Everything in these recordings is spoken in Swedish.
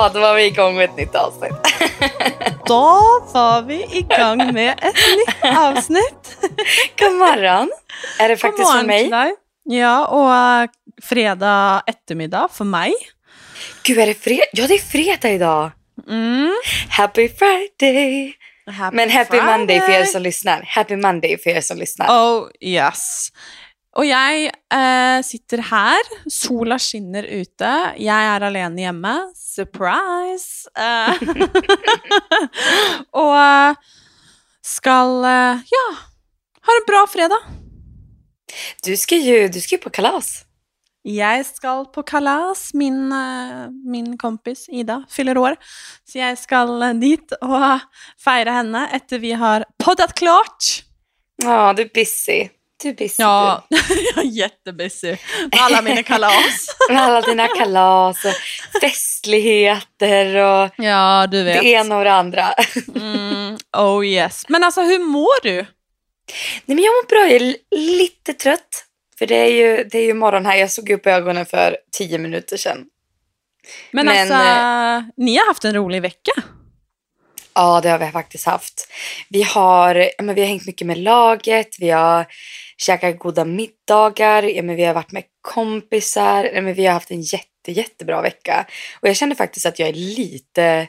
Jaha, då var vi igång med ett nytt avsnitt. Då var vi igång med ett nytt avsnitt. God morgon. Är det faktiskt för mig? Dig. Ja, och uh, fredag eftermiddag för mig. Gud, är det fredag? Ja, det är fredag idag. Mm. Happy Friday. Happy Men happy Friday. Monday för er som lyssnar. Happy Monday för er som lyssnar. Oh yes. Och jag eh, sitter här, sola skinner ute, jag är alene hemma, surprise! Eh, och eh, skall, eh, ja, ha en bra fredag. Du ska ju, du ska ju på kalas. Jag ska på kalas, min, eh, min kompis Ida fyller år. Så jag ska eh, dit och fira henne efter vi har poddat klart. Ja, du är busy. Du är busy Ja, jag är jättebusy med alla mina kalas. Med alla dina kalas och festligheter och Ja, du vet. det ena och det andra. Mm, oh yes. Men alltså hur mår du? Nej, men jag mår bra. Jag är li- lite trött. För det är ju, det är ju morgon här. Jag såg upp ögonen för tio minuter sedan. Men, Men, alltså, ni har haft en rolig vecka. Ja, det har vi faktiskt haft. Vi har, ja, men vi har hängt mycket med laget. Vi har käkat goda middagar. Ja, men vi har varit med kompisar. Ja, men vi har haft en jätte, jättebra vecka. Och jag känner faktiskt att jag är lite,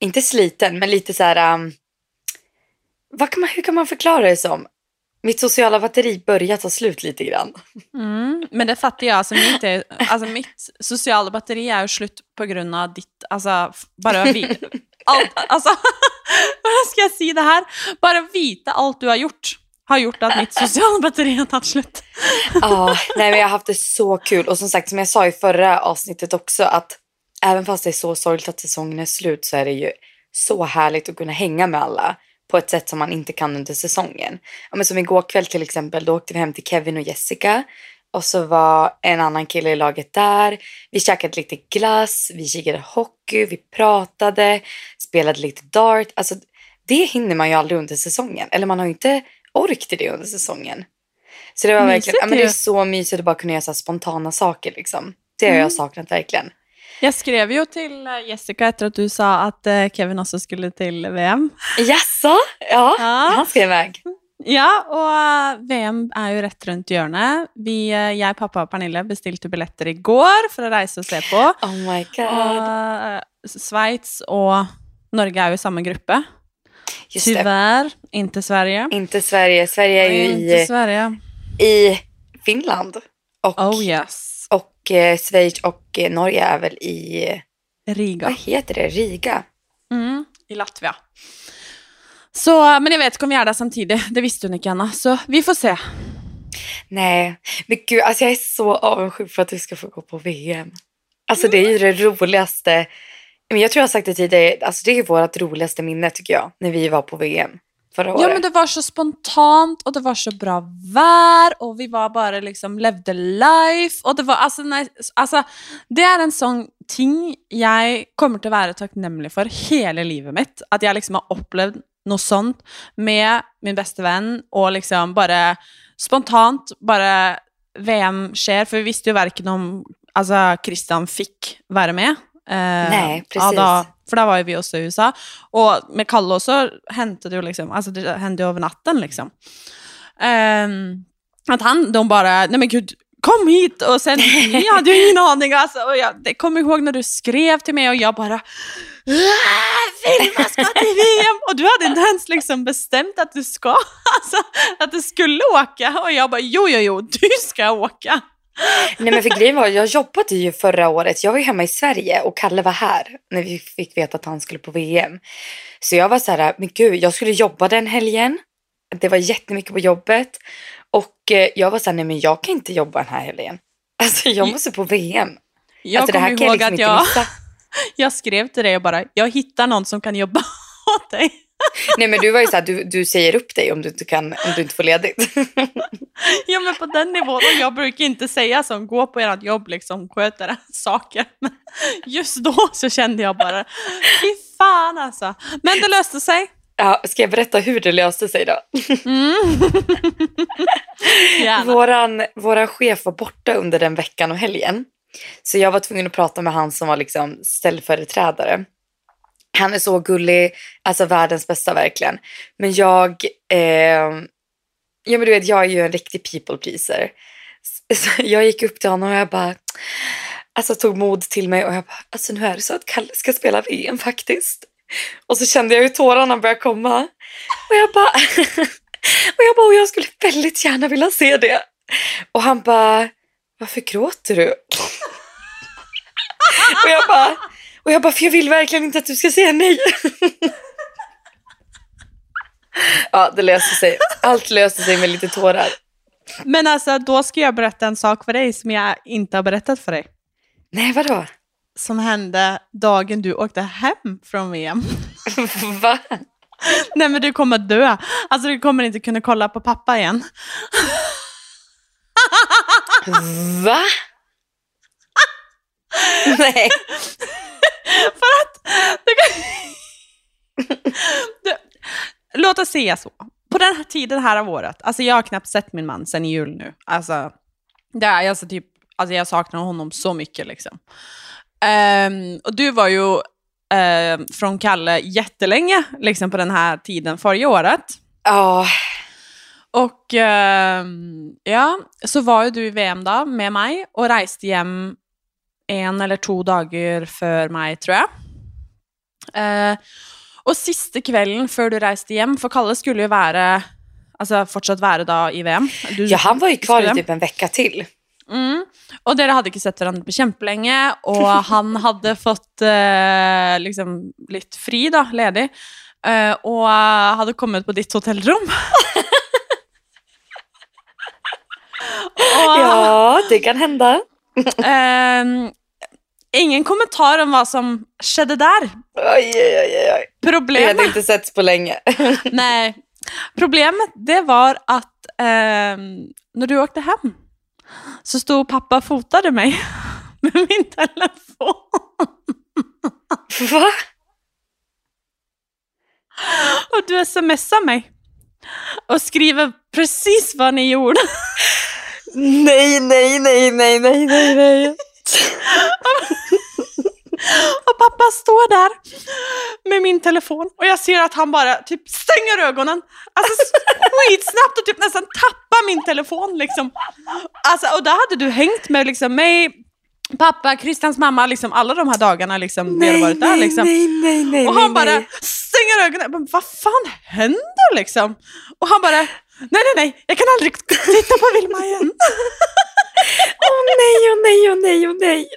inte sliten, men lite så här... Um, vad kan man, hur kan man förklara det som? Mitt sociala batteri börjar ta slut lite grann. Mm, men det fattar jag. Alltså mitt, alltså mitt sociala batteri är ju slut på grund av ditt, alltså bara vi, allt, alltså, vad ska jag säga det här? Bara veta allt du har gjort har gjort att mitt sociala batteri har tagit slut. Ja, ah, nej men jag har haft det så kul. Och som sagt, som jag sa i förra avsnittet också, att även fast det är så sorgligt att säsongen är slut så är det ju så härligt att kunna hänga med alla på ett sätt som man inte kan under säsongen. Ja, men som igår kväll till exempel, då åkte vi hem till Kevin och Jessica. Och så var en annan kille i laget där. Vi käkade lite glass, vi kikade hockey, vi pratade, spelade lite dart. Alltså, det hinner man ju aldrig under säsongen. Eller man har ju inte ork till det under säsongen. Så det var Mysigt verkligen, ja, men det är så mysigt att bara kunna göra så spontana saker liksom. Det har jag saknat verkligen. Jag skrev ju till eh, Jessica efter att du sa att eh, Kevin också skulle till VM. Jaså? Ja, Ja. han ska iväg. Ja, och eh, VM är ju rätt runt hjørnet. Vi, eh, jag, pappa och Pernille bestilte biljetter igår för att resa och se på. Oh my god. Og eh, Schweiz och Norge är ju i samma grupp. Tyvärr inte Sverige. Inte Sverige. Sverige är ju inte i, Sverige. i Finland. Och, Oh yes. och eh, Schweiz och eh, Norge är väl i, Riga. vad heter det, Riga? Mm, I Latvia. Så, men jag vet inte om vi är där samtidigt. Det visste hon inte, Anna. Så vi får se. Nej, men gud, alltså jag är så avundsjuk för att du ska få gå på VM. Alltså det är ju det roligaste. Men jag tror jag har sagt det tidigare, alltså det är vårt roligaste minne tycker jag, när vi var på VM förra året. Ja, men det var så spontant och det var så bra vär och vi var bara liksom levde life. Och det var alltså, nej, alltså det är en sån ting jag kommer att vara tacknämlig för hela livet mitt. Att jag liksom har upplevt något sånt med min bästa vän och liksom bara spontant bara VM sker. För vi visste ju varken om alltså Christian fick vara med. Eh, Nej, precis. da, för där var ju vi också i USA. Och med Kalle också hände det ju liksom, alltså det hände över natten liksom. Ehm, att han, de bara, nej men gud, kom hit! Och sen, jag hade ju ingen aning alltså. Och jag det kommer ihåg när du skrev till mig och jag bara, "Ah, Vilma ska till VM! Och du hade inte ens liksom bestämt att du ska, alltså att du skulle åka. Och jag bara, jo, jo, jo, du ska åka. Nej men för grejen var, jag jobbade ju förra året. Jag var ju hemma i Sverige och Kalle var här när vi fick veta att han skulle på VM. Så jag var så här, men gud, jag skulle jobba den helgen. Det var jättemycket på jobbet. Och eh, jag var så här, nej men jag kan inte jobba den här helgen. Alltså jag måste på VM. Jag alltså kommer kan jag ihåg liksom att jag, missa. Jag skrev till dig och bara, jag hittar någon som kan jobba åt dig. Nej men du var ju så här, du, du säger upp dig om du inte kan, om du inte får ledigt. Ja men på den nivån, och jag brukar inte säga som gå på ert jobb, liksom sköter saker. Men just då så kände jag bara, fy fan alltså. Men det löste sig. Ja, ska jag berätta hur det löste sig då? Mm. Våran, våran chef var borta under den veckan och helgen. Så jag var tvungen att prata med han som var liksom ställföreträdare. Han är så gullig, alltså världens bästa verkligen. Men jag, eh, ja men du vet jag är ju en riktig people pleaser. Så jag gick upp till honom och jag bara, alltså tog mod till mig och jag bara, alltså nu är det så att Kalle ska spela VM faktiskt. Och så kände jag hur tårarna började komma. Och jag bara, och jag bara, och jag skulle väldigt gärna vilja se det. Och han bara, varför gråter du? Och jag bara, och jag bara, för jag vill verkligen inte att du ska säga nej. ja, det löste sig. Allt löste sig med lite tårar. Men alltså, då ska jag berätta en sak för dig som jag inte har berättat för dig. Nej, vadå? Som hände dagen du åkte hem från VM. Va? Nej men du kommer dö. Alltså du kommer inte kunna kolla på pappa igen. Va? Nej. För att... Du kan... du, låt oss säga så. På den här tiden här av året, alltså jag har knappt sett min man sen i jul nu. Alltså, det är alltså typ, alltså jag saknar honom så mycket liksom. Um, och du var ju uh, från Kalle jättelänge, liksom på den här tiden förra året. Ja. Och uh, ja, så var ju du i VM då med mig och reste hem en eller två dagar för mig, tror jag. Uh, och sista kvällen för du reste hem, för Kalle skulle ju vara, alltså fortsatt vara då i VM. Du, ja, han var ju kvar i typ en vecka till. Mm. Och dere hadde ikke sett hverandre på kjempelenge, og han hadde fått eh, liksom litt fri, da, ledig, eh, og hadde kommet på ditt hotellrom. og Ja, det kan hända. Eh, ingen kommentar om hva som skjedde der. Oj, oj, oj, oj. Vi Problemet hade inte setts på länge. Nej. Problemet det var att eh, när du åkte hem så stod pappa och fotade mig med min telefon. Va? Och du smsar mig och skriver precis vad ni gjorde. Nej, nej, nej, nej, nej, nej, nej. Och pappa står där med min telefon och jag ser att han bara typ stänger ögonen. Alltså skitsnabbt och typ nästan tappar min telefon liksom. Alltså, och där hade du hängt med liksom mig, pappa, Christians mamma, liksom alla de här dagarna liksom vi hade varit där liksom. nej, nej, nej, Och han nej, bara nej. Stänger ögonen. Bara, Vad fan händer liksom? Och han bara, nej, nej, nej, jag kan aldrig titta på Vilma igen. Åh nej, åh nej, åh nej, åh nej.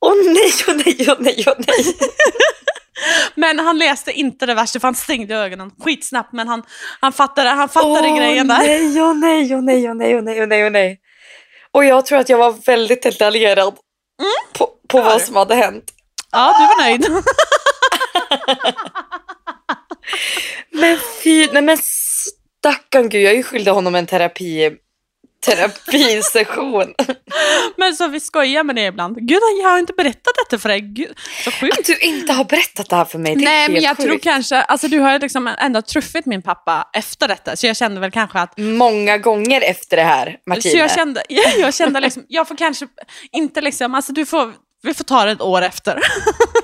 Åh nej, åh nej, åh nej, åh nej. Men han läste inte det värsta för han stängde ögonen skitsnabbt. Men han, han fattade, han fattade grejen där. nej, åh nej, åh nej, åh nej, åh nej, åh nej, åh nej. Och jag tror att jag var väldigt detaljerad på, på var vad som hade hänt. Ja, du var nöjd. Men fy, nej men stackarn gud, jag är ju skyldig honom en terapi, terapisession. Men så vi skojar med det ibland. Gud, jag har inte berättat detta för dig. Gud, så sjukt. Att du inte har berättat det här för mig, det är Nej, men helt jag tror sjukt. kanske, alltså du har liksom ändå truffit min pappa efter detta. Så jag kände väl kanske att Många gånger efter det här, Martina. Så jag kände, jag, jag kände liksom, jag får kanske inte liksom, alltså du får, vi får ta det ett år efter.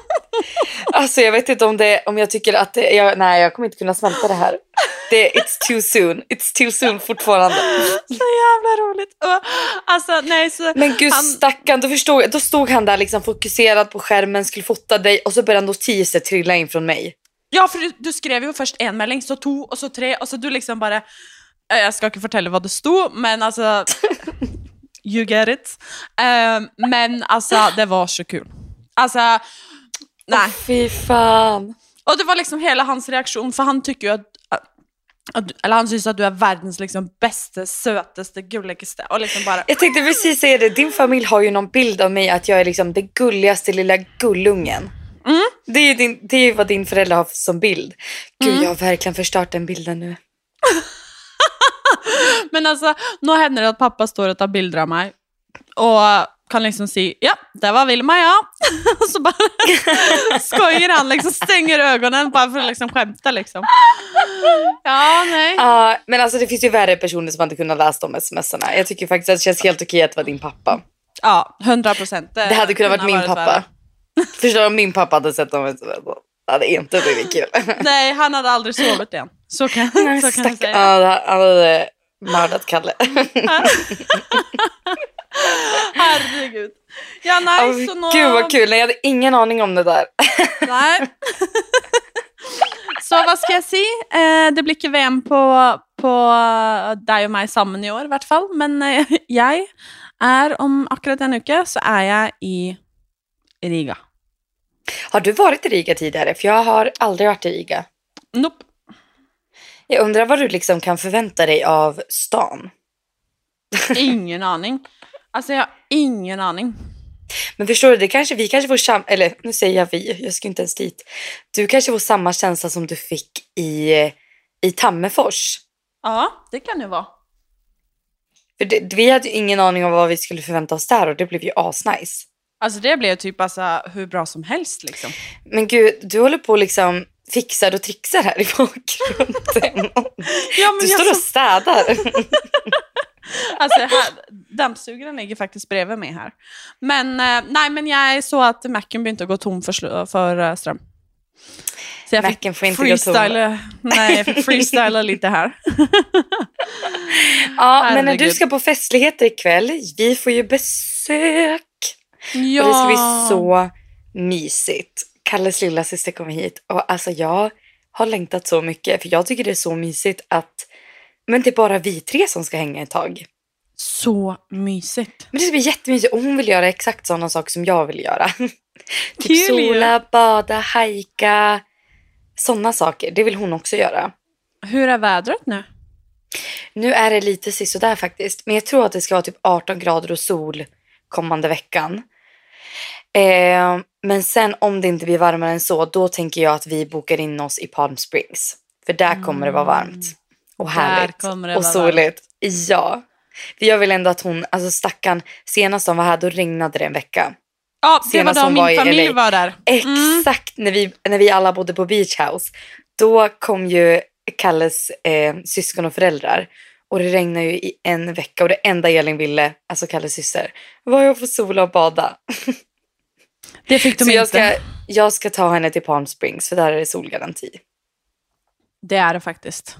Alltså jag vet inte om, det, om jag tycker att det, jag, nej jag kommer inte kunna smälta det här. Det, it's too soon, it's too soon fortfarande. Så jävla roligt. Alltså nej så, Men gud han, stackarn, då, förstod, då stod han där liksom fokuserad på skärmen, skulle fota dig och så började notiser trilla in från mig. Ja för du, du skrev ju först en melding, så to och så tre och så du liksom bara, eh, jag ska inte fortälla vad det stod men alltså, you get it. Eh, men alltså det var så kul. Alltså, nej. Fy fan. Och det var liksom hela hans reaktion, för han tycker ju att, eller han syns att du är världens liksom bästa, sötaste, gulligaste och liksom bara Jag tänkte precis säga det, din familj har ju någon bild av mig att jag är liksom den gulligaste lilla gullungen. Mm. Det är din, det är vad din förälder har som bild. Gud Mm. jag har verkligen förstört den bilden nu. Men alltså, nu händer det att pappa står och tar bilder av mig och kan liksom säga ja, det var Vilma ja. och så bara skojar han liksom, stänger ögonen bara för att liksom skämta liksom. Ja, nej. Ja, men alltså det finns ju värre personer som hade kunnat läsa de smsarna. Jag tycker faktiskt att det känns helt okej att det var din pappa. Ja, 100 procent. Det hade kunnat vara min pappa. Förstår du om min pappa hade sett dem? Det hade inte blivit kul. Nej, han hade aldrig sovit igen. Så kan, så kan jag säga. Ja, han hade mördat Kalle. Herregud. Ja, nej, Åh, så nå... Gud vad kul, jag hade ingen aning om det där. Nej. så vad ska jag si? Eh, det blir ikke VM på, på deg og meg sammen i år, i hvert fall. Men eh, jeg er om akkurat en uke, så er jeg i Riga. Har du varit i Riga tidigare? För jag har aldrig varit i Riga. Nope. Jag undrar vad du liksom kan förvänta dig av stan. Ingen aning. Alltså jag har ingen aning. Men förstår du, det kanske, vi kanske får sam- eller nu säger jag vi, jag ska inte ens dit. Du kanske får samma känsla som du fick i, i Tammerfors. Ja, det kan det vara. För det, vi hade ju ingen aning om vad vi skulle förvänta oss där och det blev ju asnice. Alltså det blev typ alltså hur bra som helst liksom. Men gud, du håller på liksom fixar och trixar här i bakgrunden. Ja, men Du jag står och så- städar. Alltså, här, dammsugaren ligger faktiskt bredvid mig här. Men eh, nej, men jag är så att Macen begynte gå tom för, för ström. Så jag Macen får inte gå tom. freestyla, nej, jag fick freestyla lite här. Ja, men när du Herregud. ska på festligheter ikväll, vi får ju besök. Ja. Och det ska bli så mysigt. Kalles lilla syster kommer hit och alltså jag har längtat så mycket för jag tycker det är så mysigt att men det är bara vi tre som ska hänga ett tag. Så mysigt. Men det ska bli jättemysigt och hon vill göra exakt sådana saker som jag vill göra. Typ sola, bada, hajka. Sådana saker, det vill hon också göra. Hur är vädret nu? Nu är det lite sisådär faktiskt. Men jag tror att det ska vara typ 18 grader och sol kommande veckan. Eh, men sen om det inte blir varmare än så, då tänker jag att vi bokar in oss i Palm Springs. För där kommer det vara varmt. Och Mm. Härligt. och soligt. Ja. För jag vill ändå att hon, alltså stackarn, senast de var här då regnade det en vecka. Ja, det var Senast då hon min var familj LA. var där. Mm. Exakt när, vi, när vi alla bodde på Beach House. Då kom ju Kalles eh, syskon och föräldrar. Och det regnade ju i en vecka och det enda Elin ville, alltså Kalles syster, var att få sola och bada. Det fick de Så inte. jag ska, jag ska ta henne till Palm Springs för där är det solgaranti. Det är det faktiskt.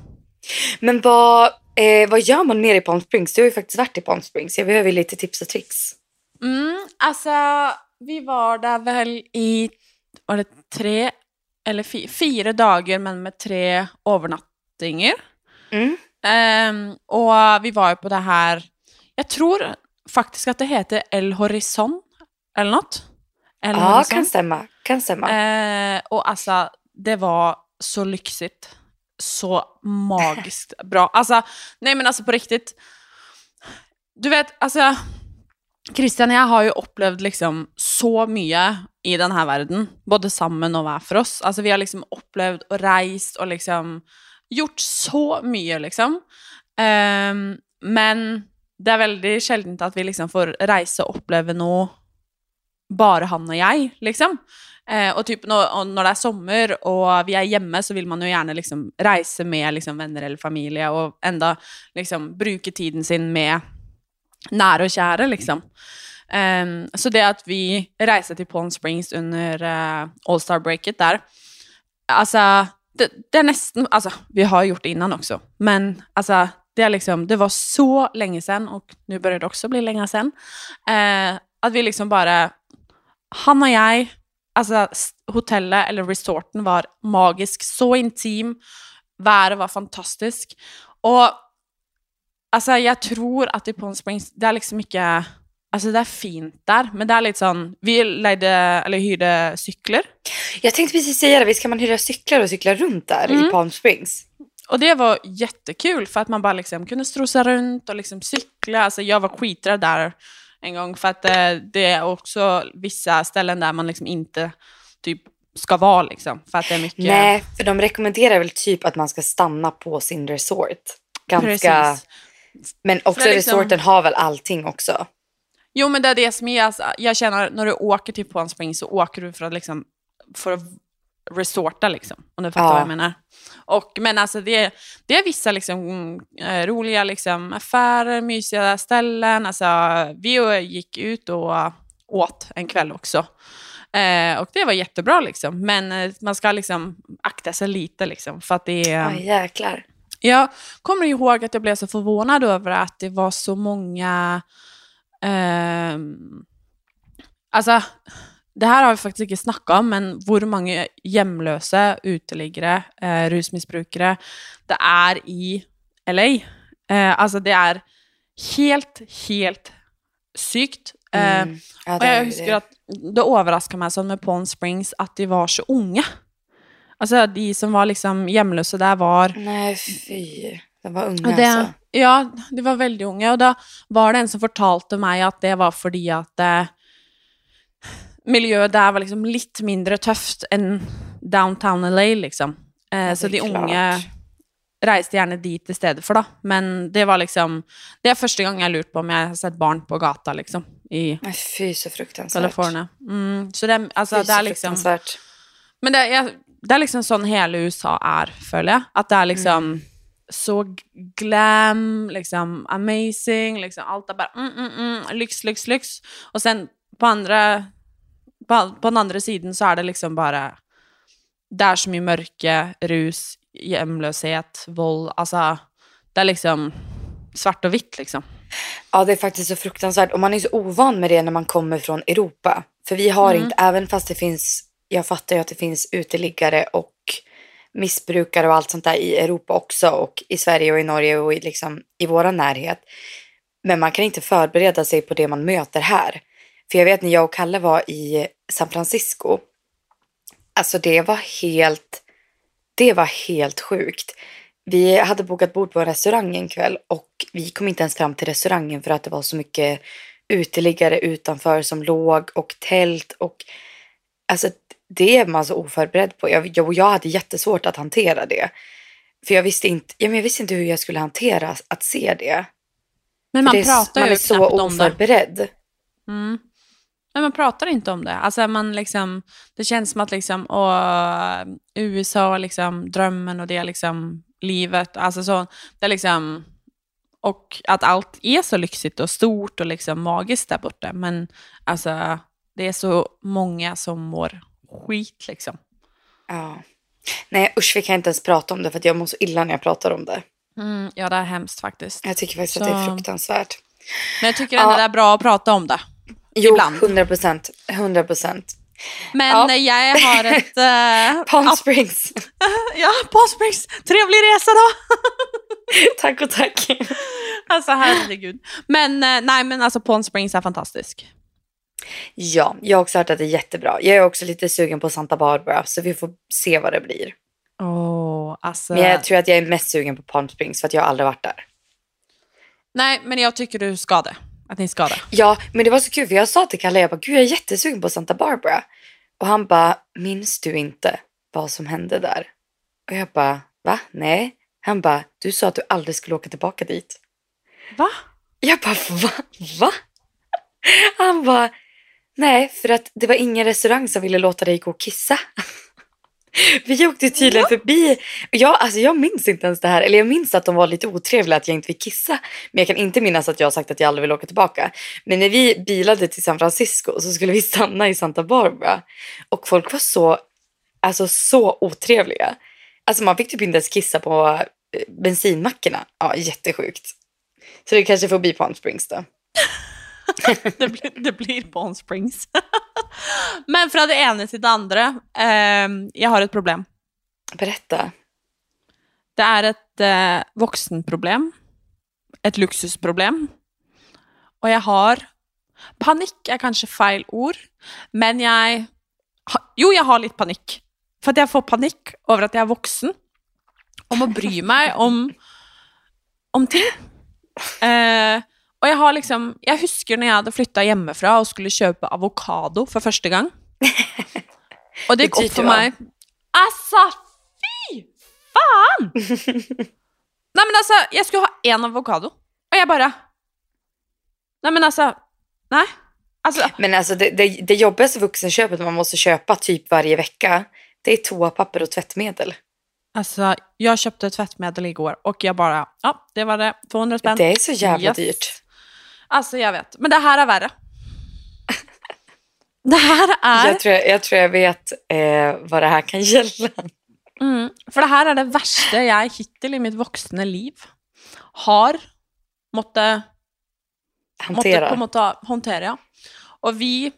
Men vad, eh, vad gör man mer i Palm Springs? Du har ju faktiskt varit i Palm Springs. Jag behöver lite tips och tricks. Mm, alltså, vi var där väl i var det tre eller fi, fyra dagar men med tre övernattningar. Mm. Ehm, och vi var ju på det här, jag tror faktiskt att det heter El Horizon eller något. El Ja, kan stämma. Kan stämma. Eh, och alltså, det var så lyxigt. Så magiskt bra. Alltså, nej men alltså på riktigt. Du vet, alltså. Christian och jag har ju upplevt liksom så mycket i den här världen. Både sammen och var för oss. Alltså vi har liksom upplevt och rest och liksom gjort så mycket liksom. Ehm, men det är väldigt sällan att vi liksom får resa och uppleva något bara han och jag. liksom. Eh, och typ når, og det är sommar och vi är hemma så vill man ju gärna liksom resa med liksom vänner eller familj och ändå liksom bruka tiden sin med nära och kära. liksom. Um, så det att vi reste till Palm Springs under eh, uh, All-Star-breaket där, alltså det, det är nästan, alltså vi har gjort det innan också, men alltså det är liksom, det var så länge sedan och nu börjar det också bli länge sedan. uh, att vi liksom bara, han och jag, alltså hotellet eller resorten var magisk, så intim, vädret var fantastisk. Och alltså jag tror att i Palm Springs, det är liksom mycket, alltså det är fint där, men det är lite sån, vi lejde, eller hyrde cyklar. Jag tänkte precis säga det, visst kan man hyra cyklar och cykla runt där i Mm. Palm Springs? Och det var jättekul för att man bara liksom kunde strosa runt och liksom cykla. Alltså jag var skiträdd där en gång för att eh, det är också vissa ställen där man liksom inte typ ska vara liksom. För att det är mycket... Nej, för de rekommenderar väl typ att man ska stanna på sin resort. Ganska, Precis. men också För liksom- resorten har väl allting också. Jo men det är det som är, alltså, jag känner när du åker till Palm Springs så åker du för att liksom, för att resorta liksom. Om du fattar Ja. vad jag menar. Och, men alltså det, det är vissa liksom, eh, roliga liksom, affärer, mysiga ställen. Alltså, vi gick ut och åt en kväll också. Eh, och det var jättebra liksom. Men eh, man ska liksom akta sig lite liksom. För att det är... Ja, jäklar. Jag kommer ihåg att jag blev så förvånad över att det var så många... ehm, alltså, det här har vi faktiskt inte snackat om, men hur många hemlösa uteliggare, eh, rusmissbrukare det är i LA. Eh, alltså det är helt, helt sykt. Eh, Mm. Ja, och jag husker att det överraskade mig som med Palm Springs att de var så unga. Alltså de som var liksom hemlösa där var Nej, fy. De var unga det, alltså. Ja, de var väldigt unga. Och då var det en som fortalte mig att det var fordi att miljøet der var liksom lite mindre tøft än downtown LA, liksom. Eh, så de är klart. unge reiste gärna dit i stedet for, da. Men det var liksom Det är första gången jag lurt på om jag har sett barn på gata, liksom, i Nej, fy så fruktansvärt. Mm, så det, alltså, Fy det är liksom. Men det er, det er liksom sånn hele USA er, føler jeg. At det er liksom Mm. så glam, liksom amazing, liksom alt er bare mm, mm, mm, lyx, lyx, lyx. Og sen på andre på, på den andre siden så er det liksom bare Det er så mye mørke, rus, hjemløshet, vold Altså, det er liksom svart og hvitt, liksom. Ja, det är faktiskt så fruktansvärt. Och man är så ovan med det när man kommer från Europa. För vi har Mm. inte, även fast det finns, jag fattar ju att det finns uteliggare och missbrukare och allt sånt där i Europa också och i Sverige och i Norge och i, liksom, i våra närhet. Men man kan inte förbereda sig på det man möter här. För jag vet när jag och Kalle var i San Francisco. Alltså det var helt, det var helt sjukt. Vi hade bokat bord på en restaurang en kväll och vi kom inte ens fram till restaurangen för att det var så mycket uteliggare utanför som låg och tält och alltså det är man så oförberedd på. Jag, jag, jag hade jättesvårt att hantera det. För jag visste inte, ja, men jag visste inte hur jag skulle hantera att se det. Men För man det är, pratar man ju är så det. oförberedd. Mm. Men man pratar inte om det. Alltså man liksom, det känns som att liksom, åh, USA liksom drömmen och det liksom livet. Alltså så, det liksom, och att allt är så lyxigt och stort och liksom magiskt där borta. Men alltså, det är så många som mår skit liksom. Ja. Nej usch vi kan inte ens prata om det för att jag mår så illa när jag pratar om det. Mm, ja, det är hemskt faktiskt. Jag tycker faktiskt att det är Så- fruktansvärt. Men jag tycker ändå Ja. det är bra att prata om det. Jo, Ibland. 100 procent. 100 procent. Men Ja. jag har ett... eh, Palm Springs. ja, Palm Springs. Trevlig resa då! tack och tack. Alltså herregud. Men eh, nej, men alltså Palm Springs är fantastisk. Ja, jag har också hört att det är jättebra. Jag är också lite sugen på Santa Barbara så vi får se vad det blir. Åh, alltså. Men jag tror att jag är mest sugen på Palm Springs för att jag har aldrig varit där. Nej, men jag tycker du ska det. Att ni ska det. Ja, men det var så kul för jag sa till Kalle, jag bara, gud jag är jättesugen på Santa Barbara. Och han bara, minns du inte vad som hände där? Och jag bara, va? Nej. Han bara, du sa att du aldrig skulle åka tillbaka dit. Va? Jag bara, va? Va? Han bara, nej, för att det var ingen restaurang som ville låta dig gå och kissa. Vi åkte tydligen förbi. Jag, alltså jag minns inte ens det här. Eller jag minns att de var lite otrevliga att jag inte fick kissa. Men jag kan inte minnas att jag har sagt att jag aldrig vill åka tillbaka. Men när vi bilade till San Francisco så skulle vi stanna i Santa Barbara. Och folk var så, alltså så otrevliga. Alltså man fick typ inte ens kissa på eh, bensinmackorna. Ja, jättesjukt. Så det kanske får bli Palm Springs då. det, blir, det blir Palm Springs. men från det ena till det andra. ehm, jag har ett problem. Berätta. Det är ett eh, vuxenproblem. Ett luxusproblem. Och jag har... Panik är kanske fel ord, men jag... Jo, jag har lite panik. För att jag får panik över att jag är vuxen. Om att bry mig om, om ting. Eh, och jag har liksom... Jag husker när jag hade flyttat hemifrån och skulle köpa avokado för första gången. Och det gick dyrt för mig. Alltså, fy fan! Nej men alltså, jag skulle ha en avokado. Och jag bara... Nej men alltså, nej. Alltså, Men alltså det, det, det jobbigaste vuxenköpet man måste köpa typ varje vecka. Det är toapapper och tvättmedel. Alltså, jag köpte tvättmedel igår och jag bara, ja, det var det. 200 spänn. Det är så jävla Yes. dyrt. Alltså, jag vet. Men det här är värre. det här är... Jag tror jag, jag, tror jag vet eh, vad det här kan gälla. Mm, for det her er det verste jeg hittil i mitt voksne liv har måtte, måtte Hantera. på en måte håndtere. Ja. Og vi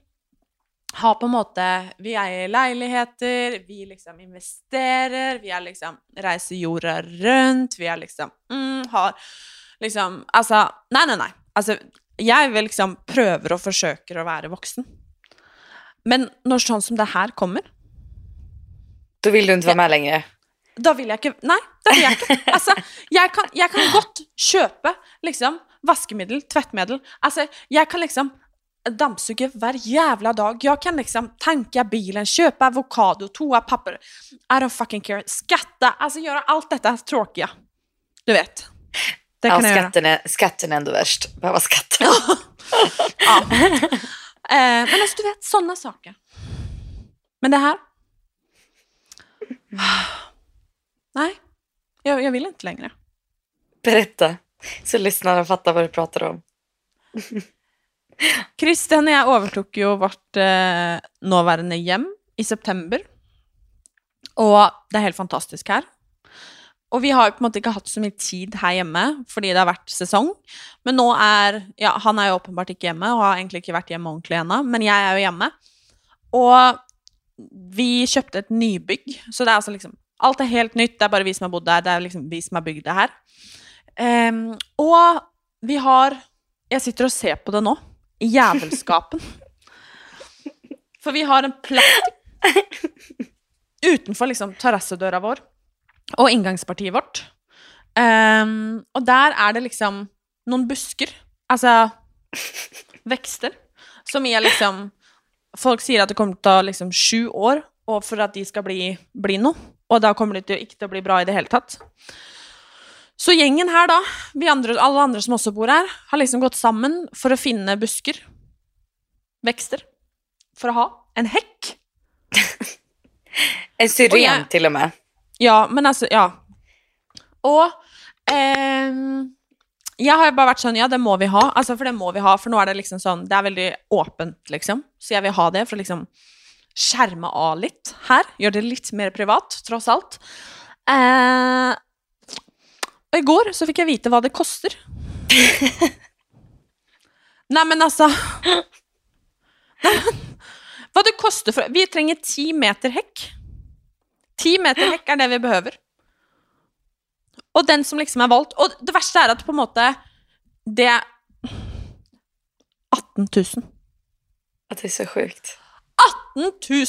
har på en måte Vi eier leiligheter, vi liksom investerer, vi er liksom reiser jorda rundt, vi er liksom mm, Har liksom Altså, nei, nei, nei. Altså, jeg vil liksom prøver og forsøker å være voksen. Men når sånn som det her kommer Då vill du inte vara med längre. Da vil jeg ikke Nei, da vil jeg ikke. Altså, jeg kan, jeg kan godt kjøpe liksom vaskemiddel, tvättmedel. Altså, jeg kan liksom dammsuge hver jævla dag. Jeg kan liksom tanka bilen, kjøpe avokado, toapapper. I don't fucking care. Skatta, altså gjøre alt dette tråkiga. Du vet. Ja, skatten, är, skatten är ändå värst. Behöva skatta. Ja. Eh, men alltså, du vet, sådana saker. Men det här? Nej, jag, jag vill inte längre. Berätta. Så lyssnarna fattar vad du pratar om. Kristian og jeg overtok jo vårt eh, nåværende hjem i september. Og det er helt fantastisk her. Og vi har på en måte ikke hatt så mye tid her hjemme fordi det har vært sesong. Men nå er Ja, han er jo åpenbart ikke hjemme og har egentlig ikke vært hjemme ordentlig ennå, men jeg er jo hjemme. Og vi kjøpte et nybygg, så det er altså liksom Alt er helt nytt, det er bare vi som har bodd der, det er liksom vi som har bygd det her. Em, og vi har Jeg sitter og ser på det nå. I jævelskapen. For vi har en plekk utenfor liksom terrassedøra vår og inngangspartiet vårt. Em, og der er det liksom noen busker, altså vekster, som er liksom Folk sier at det kommer til å ta liksom sju år og for at de skal bli, bli noe. Og da kommer det til, ikke til å bli bra i det hele tatt. Så gjengen her, da, vi andre, alle andre som også bor her, har liksom gått sammen for å finne busker, vekster, for å ha en hekk. En syren till och med. Ja, men altså, ja. Og ehm, jeg har jo bare vært sånn, ja, det må vi ha. Altså, for det må vi ha, for nå er det liksom sånn, det er veldig åpent, liksom. Så jeg vil ha det for å liksom skjerme av litt her. Gjøre det litt mer privat, tross alt. Eh, og i går så fikk jeg vite hva det koster. Nei, men altså Nei, men, Hva det koster for Vi trenger ti meter hekk. Ti meter hekk er det vi behøver. Og den som liksom er valgt Og det verste er at på en måte Det er 18 000. Att det är så sjukt. 18 000!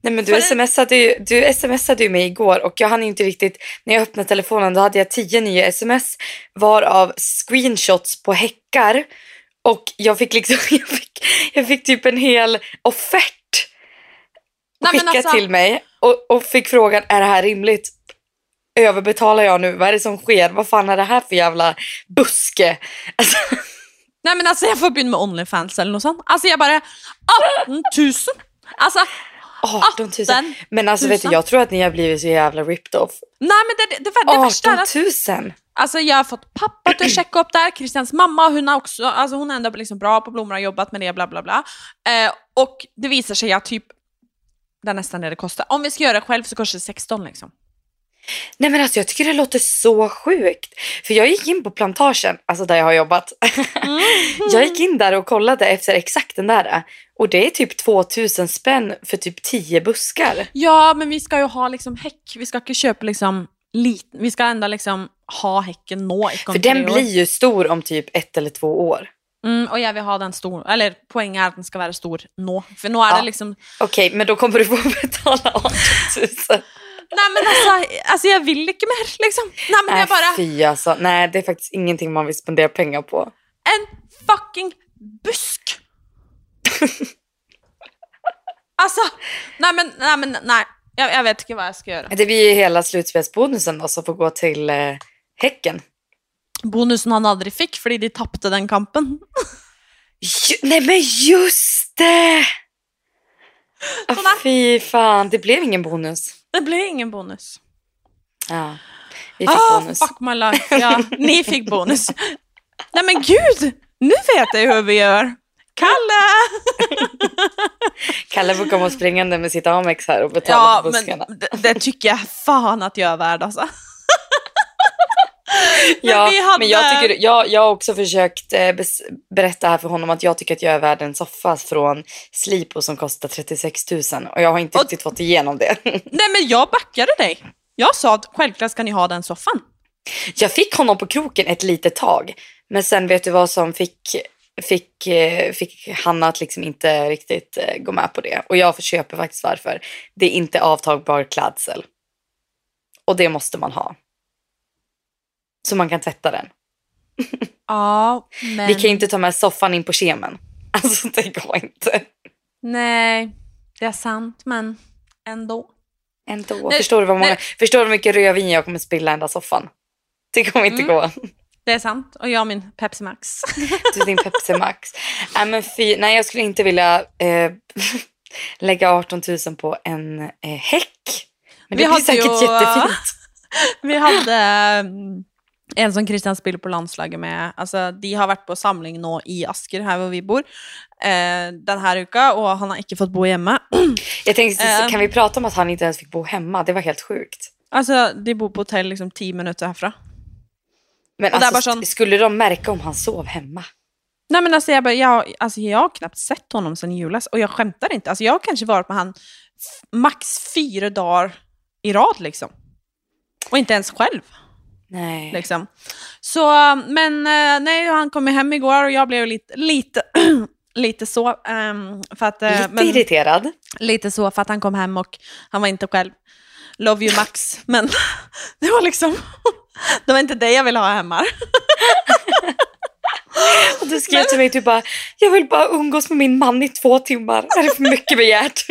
Nej men du smsade, ju, du smsade ju mig igår och jag hann inte riktigt, när jag öppnade telefonen då hade jag tio nya sms varav screenshots på häckar och jag fick liksom, jag fick, jag fick typ en hel offert Nej, skickat alltså- till mig och, och fick frågan är det här rimligt? Överbetalar jag nu? Vad är det som sker? Vad fan är det här för jävla buske? Alltså, Nei, men altså, jeg får begynne med Onlyfans eller noe sånt. Altså, jeg bare 18 000! Altså, 18 000. 18 Men alltså vet du, 000. jag tror att ni har blivit så jävla ripped off. nei, men det, det, det, det verste 18 er at 000! Altså, jeg har fått pappa til å sjekke opp der. Kristians mamma hun er også altså, hun er enda liksom bra på blommor, har jobbat med det, bla, bla, bla. Eh, och det visar sig att typ det är nästan det det kostar. Om vi ska göra det själv så kostar det 16 liksom. Nej men alltså jag tycker det låter så sjukt. För jag gick in på plantagen, alltså där jag har jobbat. jag gick in där och kollade efter exakt den där. Och det är typ 2000 spänn för typ 10 buskar. Ja, men vi ska ju ha liksom häck. Vi ska inte köpa liksom liten. Vi ska ändå liksom ha häcken nå. För den blir ju stor om typ ett eller två år. Mm, och jag vill ha den stor. Eller poängen är att den ska vara stor nå. För nu är Ja. det liksom... Okej, men då kommer du få betala 18 000. Nej men alltså, alltså jag vill inte mer liksom. Nej men Nej jag bara... fy alltså. Nej det är faktiskt ingenting man vill spendera pengar på. En fucking busk! alltså, nej men, nej men, nej. Jag, jag vet inte vad jag ska göra. Det blir ju hela slutspelsbonusen då som får gå till eh, Häcken. Bonusen han aldrig fick fordi de tappade den kampen. Nej men just det! Ah, fy fan, det blev ingen bonus. Det blev ingen bonus. Ja, vi fick Ah, bonus. fuck my life. Ja, ni fick bonus. Nej men gud, nu vet jag hur vi gör. Kalle! Kalle får komma springande med sitt Amex här och betala Ja, för buskarna. men det, det tycker jag fan att jag är värd alltså. Ja, vi hade- men jag, tycker, jag, jag har också försökt eh, berätta här för honom att jag tycker att jag är värd en soffa från Slipo som kostar 36 000 och jag har inte Och- riktigt fått igenom det. Nej men jag backade dig. Jag sa att självklart ska ni ha den soffan. Jag fick honom på kroken ett litet tag, men sen vet du vad som fick, fick, eh, fick han att liksom inte riktigt eh, gå med på det. Och jag köper faktiskt varför. Det är inte avtagbar klädsel. Och det måste man ha. Så man kan tvätta den. Ja, men... Vi kan ju inte ta med soffan in på kemen. Alltså det går inte. Nej, det är sant men ändå. Ändå. Nej, förstår, du vad många, nej. förstår du hur mycket rödvin jag kommer spilla i den där soffan? Det kommer inte Mm. gå. Det är sant. Och jag och min Pepsi Max. Du din Pepsi Max. Nej, men fy, nej, jag skulle inte vilja eh, lägga 18 000 på en eh, häck. Men Vi det blir säkert ju- jättefint. Vi hade mm, en som Christian spiller på landslaget med. Altså, de har vært på samling nå i Asker, her hvor vi bor, eh, denne uka, og han har ikke fått bo hjemme. Jag tänkte, Eh. kan vi prata om att han inte ens fick bo hemma? Det var helt sjukt. Altså, de bor på hotell liksom ti minutter herfra. Men Och alltså, bara sån- skulle de märka om han sov hemma? Nej men alltså jag, bara, jag, alltså jag har knappt sett honom sedan i julas och jag skämtar inte. Alltså jag har kanske varit med han f- max fyra dagar i rad liksom. Och inte ens själv. Nej. Liksom. Så, men eh, nej, han kom hem igår och jag blev lite, lite, lite så. ehm, för att, eh, Lite men, irriterad. lite så för att han kom hem och han var inte själv. Love you Max. Men det var liksom, det var inte det jag ville ha hemma. Och du skrev till mig typ bara, jag vill bara umgås med min man i två timmar. Är det för mycket begärt?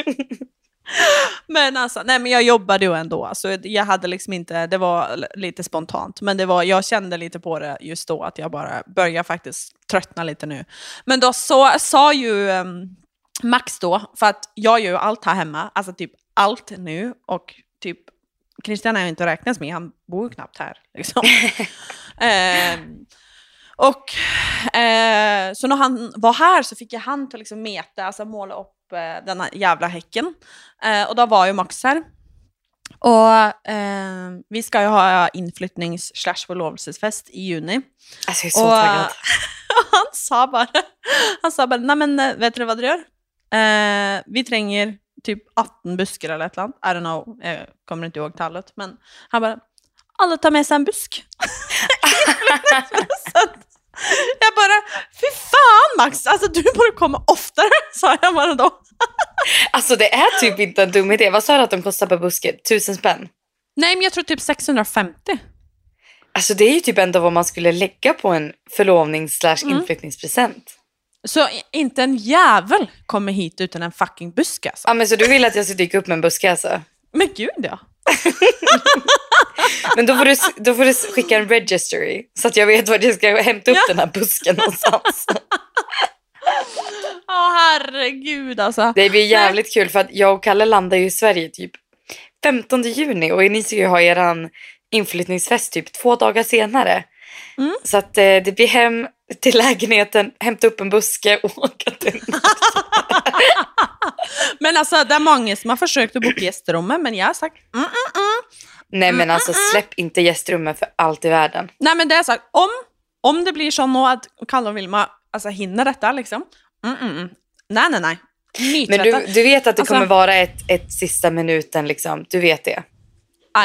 Men alltså, nej men jag jobbade ju ändå. Alltså, jag hade liksom inte, det var lite spontant. Men det var, jag kände lite på det just då att jag bara börjar faktiskt tröttna lite nu. Men då så, sa ju ehm, Max då, för att jag gör ju allt här hemma, alltså typ allt nu och typ Christian är ju inte räknas med, han bor ju knappt här. Liksom. Ehm, och eh, så när han var här så fick jag han till att liksom mäta, alltså måla upp eh, den här jävla häcken. Eh, och då var ju Max här. Och eh, vi ska ju ha inflyttnings slash förlovelsesfest i juni. Alltså jag är så taggad. han sa bara, han sa bara, nej men eh, vet du vad du gör? Eh, vi tränger typ 18 buskar eller ett eller annat. I don't know, jag kommer inte ihåg tallet. Men han bara, alla tar med sig en busk. Så jag bara, fy fan Max, alltså du borde komma oftare, sa jag bara då. Alltså det är typ inte en dum idé. Vad sa du att de kostar per buske? Tusen spänn? Nej men jag tror typ 650. Alltså det är ju typ ändå vad man skulle lägga på en förlovnings slash Mm. inflyttningspresent. Så i- inte en jävel kommer hit utan en fucking buske alltså. Ja men så du vill att jag ska dyka upp med en buske alltså? Men gud ja. Men då får, du, då får du skicka en registry så att jag vet var jag ska hämta upp den här busken någonstans. Åh herregud alltså. Det blir jävligt kul för att jag och Kalle landar ju i Sverige typ 15 juni och ni ska ju ha eran inflyttningsfest typ två dagar senare. Mm. Så att eh, det blir hem till lägenheten, hämta upp en buske och åka till Men alltså det är många som har försökt att boka gästrummet men jag har sagt mm, mm, mm. Nej men alltså släpp inte gästrummet för allt i världen. Nej men det är sagt, om, om det blir så nu att Kalle och Vilma alltså, hinner detta liksom. Mm, mm, mm. Nej nej nej. Men Nytvätta. du, du vet att det Alltså- kommer vara ett, ett sista minuten liksom, du vet det.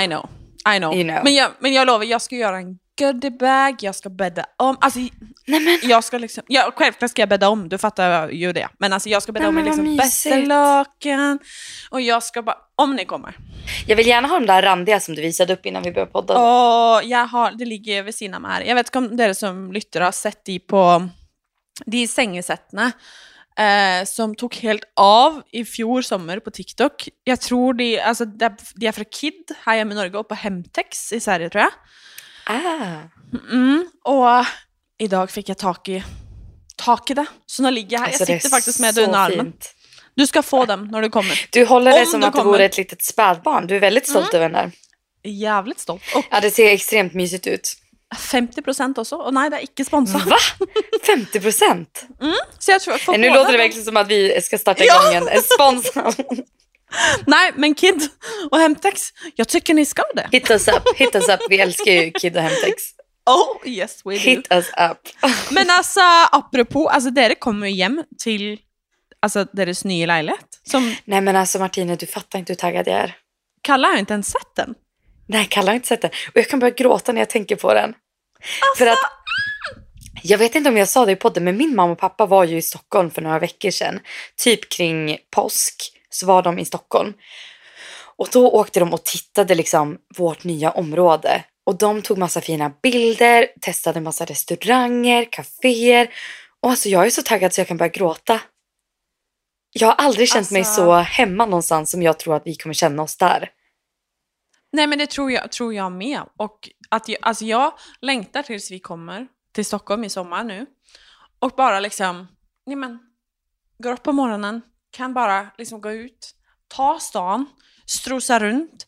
I know. I know. You know. Men, jag, men jag lovar, jag ska göra en goodiebag, jag ska bädda om. Alltså, Nej men jag ska liksom, ja, självklart ska jag bädda om, du fattar ju det. Men alltså jag ska bädda Nej, om med liksom lakan. Och jag ska bara, om ni kommer. jag vill gärna ha de där randiga som du visade upp innan vi började podda. Och jag har, det ligger vid sidan av här. Jag vet inte om dere som lytter har sett de på de sengesettene eh, som tog helt av i fjor sommer på TikTok. Jag tror de, alltså de, de är från Kid här hemma i Norge och på Hemtex i Sverige tror jag. Ah. Mm, och idag fick jag tag i, tag i det. Så nu ligger jag här, Alltså, det jag sitter faktiskt med det under armen. fint. Du ska få dem när du kommer. Du håller det Om som att det kommer. vore ett litet spädbarn. Du är väldigt stolt över den där. Jävligt stolt. Och Ja, det ser extremt mysigt ut. 50 procent också. Och nej, det är inte sponsrat. Va? 50 procent? Så jag tror jag får Nu låter det verkligen som att vi ska starta Ja. igång en en sponsor. Nej, men Kid och Hemtex, jag tycker ni ska det. Hit us up, hit us up. Vi älskar ju Kid och Hemtex. Oh, yes we do. Hit us up. Men alltså, apropå, alltså dere kommer ju hem till alltså, deras nya lägenhet. Som Nej men alltså Martina, du fattar inte hur taggad jag är. Kalle har inte ens sett den. Nej, Kalle har inte sett den. Och jag kan börja gråta när jag tänker på den. För att, jag vet inte om jag sa det i podden, men min mamma och pappa var ju i Stockholm för några veckor sedan. Typ kring påsk så var de i Stockholm. Och då åkte de och tittade liksom vårt nya område. Och de tog massa fina bilder, testade massa restauranger, kaféer. Och alltså jag är så taggad så jag kan börja gråta. Jag har aldrig känt mig Alltså- så hemma någonstans som jag tror att vi kommer känna oss där. Nej, men det tror jag, tror jag med. Och att jag, alltså jag längtar tills vi kommer till Stockholm i sommar nu. Och bara liksom, nej men, går upp på morgonen, kan bara liksom gå ut, ta stan, strosa runt,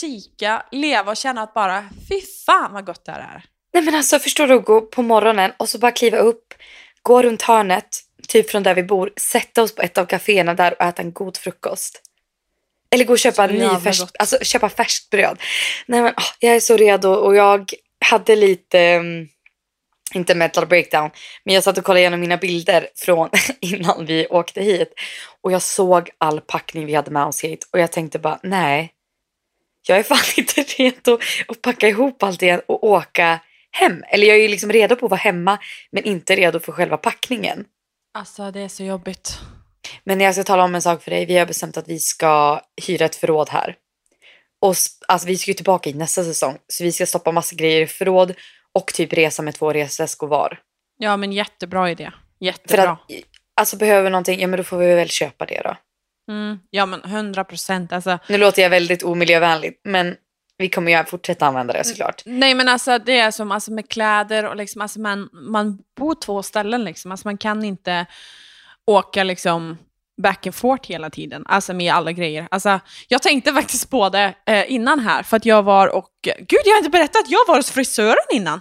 kika, leva och känna att bara, fy fan vad gott det här är. Nej men alltså förstår du att gå på morgonen och så bara kliva upp, gå runt hörnet, typ från där vi bor, sätta oss på ett av kaféerna där och äta en god frukost. Eller gå och köpa, ny färsk, alltså, köpa färskt bröd. Nej men åh, jag är så redo och jag hade lite, mm, inte mental breakdown, men jag satt och kollade igenom mina bilder från innan vi åkte hit. Och jag såg all packning vi hade med oss hit och jag tänkte bara nej, jag är fan inte redo att packa ihop allt igen och åka hem. Eller jag är ju liksom redo på att vara hemma men inte redo för själva packningen. Alltså det är så jobbigt. Men jag ska tala om en sak för dig. Vi har bestämt att vi ska hyra ett förråd här. Och alltså, vi ska ju tillbaka i nästa säsong. Så vi ska stoppa massa grejer i förråd och typ resa med två resväskor var. Ja men jättebra idé. För Jättebra. att alltså behöver någonting, ja men då får vi väl köpa det då. Mm, ja men 100 procent. Alltså, Nu låter jag väldigt omiljövänligt men vi kommer ju fortsätta använda det såklart. Nej men alltså det är som alltså, med kläder och liksom, alltså, man, man bor två ställen liksom. Alltså, man kan inte åka liksom back and forth hela tiden, alltså med alla grejer. Alltså, jag tänkte faktiskt på det eh, innan här, för att jag var och... Gud, jag har inte berättat, jag var hos frisören innan.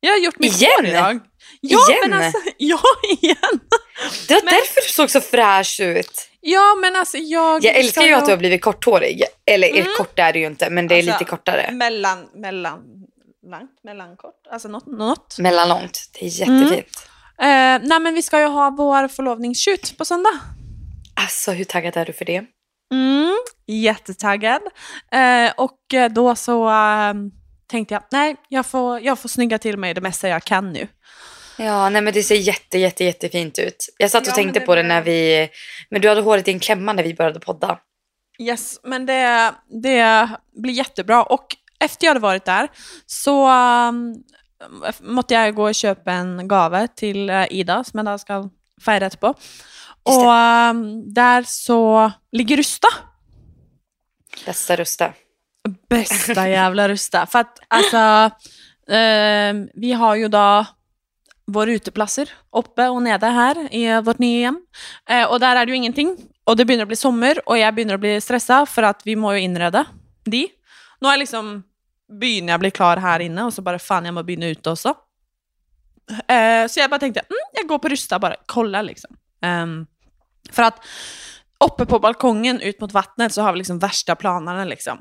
Jag har gjort mitt Igen? hår idag. Ja, Igen? men alltså, ja, igen. Det var Men- därför du såg så fräsch ut. Ja, men alltså jag... Jag älskar ju att du har blivit korthårig. Eller Mm. kort är det ju inte men det är Alltså, lite kortare. Mellan, mellan, långt, mellankort, alltså något. något. Mellanlångt. Det är jättefint. Eh, nej men vi ska ju ha vår förlovningsshoot på söndag. Alltså hur taggad är du för det? Mm, jättetaggad. Eh, och eh, då så eh, tänkte jag, nej, jag får, jag får snygga till mig det mesta jag kan nu. Ja, nej men det ser jätte, jätte, jättefint ut. Jag satt och Ja, tänkte det på det när vi... Men du hade håret i en klämma när vi började podda. Yes, men det, det blir jättebra. Och efter jag hade varit där så um, måtte jag gå och köpa en gave till eh, Ida som jag då ska fira etterpå. Um, där så ligger Rusta. Bästa Rusta. Bästa jävla Rusta. För att alltså, ehm, vi har ju då våra uteplatser uppe och nere här i vårt nya hem. Eh, och där är det ju ingenting. Och det börjar bli sommar och jag börjar bli stressad för att vi må ju inreda de. Nu är liksom byn jag blir klar här inne och så bara fan jag må börja ute också. Eh, så jag bara tänkte, mm, jag går på Rusta bara, kolla liksom. Ehm, för att uppe på balkongen ut mot vattnet så har vi liksom värsta planerna liksom.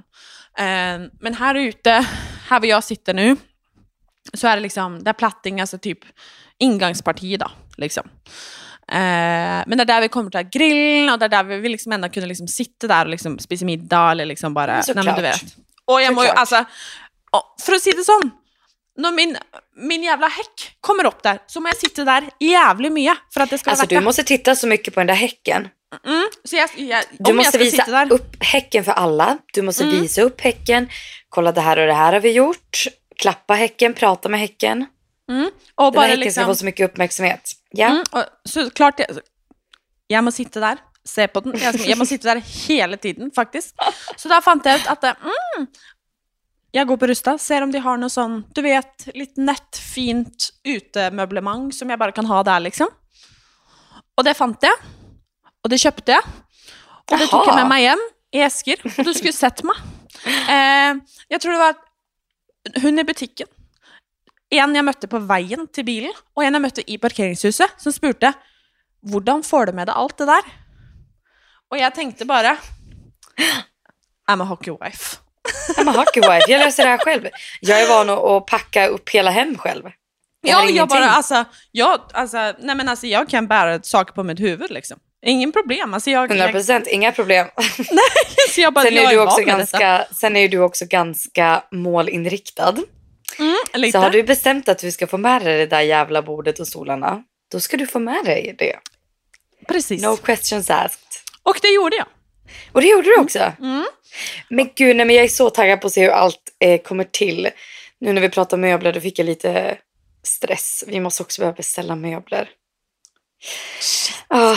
Eh, men här ute, här var jag sitter nu, så är det liksom, där platting, alltså typ ingångsparti då, liksom. Eh, men det är där vi kommer till grillen och det är där vi vill liksom ändå kunna liksom sitta där och liksom spisa middag eller liksom bara, Men nej men du såklart. vet. Och jag må ju, Såklart. alltså, för att säga det sån, när min, min jävla häck kommer upp där så må jag sitta där jävligt mycket för att det ska Alltså vara du värt det. måste titta så mycket på den där häcken. Mm, så jag, jag, Du måste ska visa upp häcken för alla. Du måste Mm. visa upp häcken. Kolla det här och det här har vi gjort. Klappa häcken, prata med häcken. mm, och Den bara häcken ska liksom... få så mycket uppmärksamhet. Ja. Mm, och såklart, jag, jag måste sitta där, se på den. Jag, måste sitta där hela tiden faktiskt. Så där fann jag ut att mm, jag går på Rusta, ser om de har något sån, du vet, lite nätt, fint utemöblemang som jag bara kan ha där liksom. Och det fann jag. och det köpte jag. Och det tog jag med mig hem i äskor. Och du skulle sett mig. Eh, jag tror det var hon i butiken. En jag mötte på vägen till bilen och en jag mötte i parkeringshuset som spurte Hvordan får du med dig allt det där? Och jag tänkte bara I'm a hockey wife. I'm a hockey wife. Jag löser det här själv. Jag är van att, packa upp hela hem själv. Ja, jag bara, alltså, jag, alltså, nej men alltså, jag kan bära saker på mitt huvud liksom. Ingen problem. Alltså, jag, 100 jag, procent, inga problem. så jag bara, Sen jag är, du också detta. ganska, sen är ju du också ganska målinriktad. Mm, lite. Så har du bestämt att du ska få med dig det där jävla bordet och stolarna, då ska du få med dig det. Precis. No questions asked. Och det gjorde jag. Och det gjorde du också. Mm. Men gud, nej, men jag är så taggad på att se hur allt eh, kommer till. Nu när vi pratar möbler, då fick jag lite stress. Vi måste också börja beställa möbler. Ah,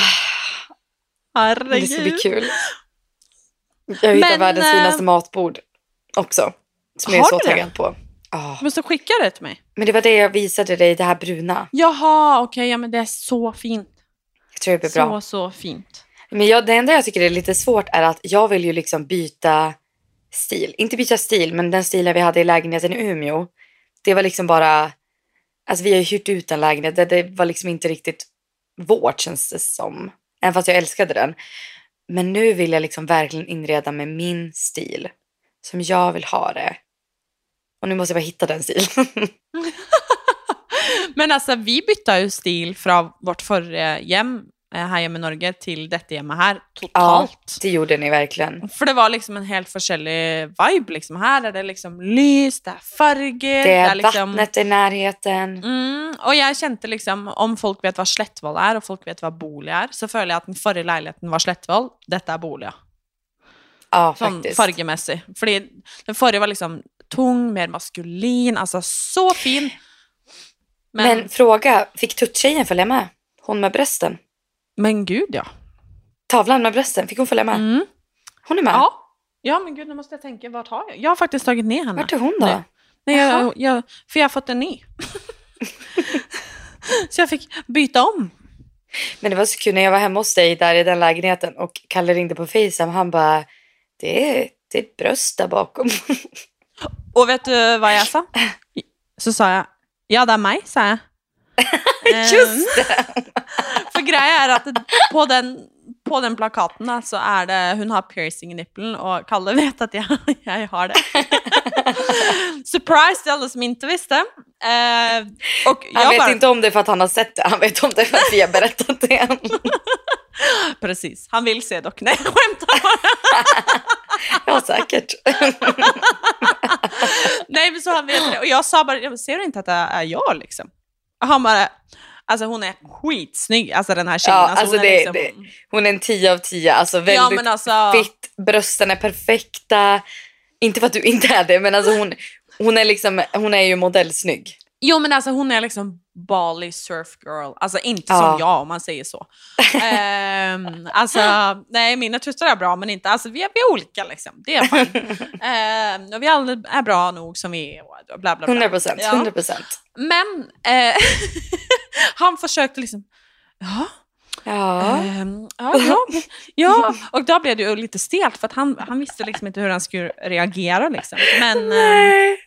men det ska bli Herregud. kul. Jag hittar Men, världens eh, finaste matbord också. Som jag är har så taggad på. Ah. Du måste skicka det till mig. Men det var det jag visade dig, det här bruna. Jaha, okej, ja men det är så fint. Jag tror det blir bra. Så, så fint. Men jag, det enda jag tycker är lite svårt är att jag vill ju liksom byta stil. Inte byta stil, men den stilen vi hade i lägenheten i Umeå. Det var liksom bara... Alltså vi har ju hyrt ut en lägenhet. Det, det var liksom inte riktigt vårt känns det som. Även fast jag älskade den. Men nu vill jag liksom verkligen inreda med min stil. Som jag vill ha det. Och nu måste jag bara hitta den stilen. Men alltså, vi bytte ju stil från vårt förra hem eh, här hemma i Norge till detta hemma här totalt. det gjorde ni verkligen. För det var liksom en helt forskjellig vibe. Liksom. Här är det liksom lys, det är färger. Det är liksom, vattnet i närheten. Mm, och jag kände liksom, om folk vet vad Sletvoll är och folk vet vad bolig är, så føler jag att den förra lägenheten var Sletvoll, detta är bolig. Ja, Sånn fargemessig. Fordi den förra var liksom tung, mer maskulin, alltså så fin. Men, Men, fråga, fick tuttjejen följa med? Hon med brösten? Men gud ja. Tavlan med brösten, fick hon följa med? Mm. Hon är med? Ja. ja, men gud nu måste jag tänka, vart har jag? Jag har faktiskt tagit ner henne. Vart är hon då? Nej. Nej, jag, jag, för jag har fått en ny. så jag fick byta om. Men det var så kul när jag var hemma hos dig där i den lägenheten och Kalle ringde på Facetime. Han bara, det är, det är ett bröst där bakom. Och vet du vad jag sa? Så sa jag, ja det är mig, sa jag. Just det! För greia är att på, den, på den plakaten da, så är det, hon har piercing i nippeln och Kalle vet att jag, jag har det. Surprise till alla som inte visste. Eh, och Han jag vet bara, inte om det för att han har sett det. Han vet om det för att vi har berättat det. Precis, han vill se dock. Nej, jag skämtar bara. Ja, säkert. Nej men så han vet det. Och jag sa bara, "Ja, men ser du inte att det är jag liksom? Och han bara, alltså hon är skitsnygg, alltså den här tjejen. Ja, alltså, alltså hon är det- liksom, det- Hon är en 10 av 10. Alltså Ja väldigt men alltså, fitt. Brösten är perfekta. Inte för att du inte är det, men alltså hon, hon, är, liksom, hon är ju modellsnygg. Jo men alltså hon är liksom Bali surf girl, alltså inte Ja. som jag om man säger så. Ehm, alltså, nej mina systrar är bra men inte, alltså vi är, vi är olika liksom, det är fine. Ehm, och vi alla är bra nog som vi är bla bla bla. 100 procent. Ja. 100 procent. Men eh, han försökte liksom, ja Ja. Ehm, ja, ja, ja, och då blev det ju lite stelt för att han, han visste liksom inte hur han skulle reagera. Liksom. Men, Nej.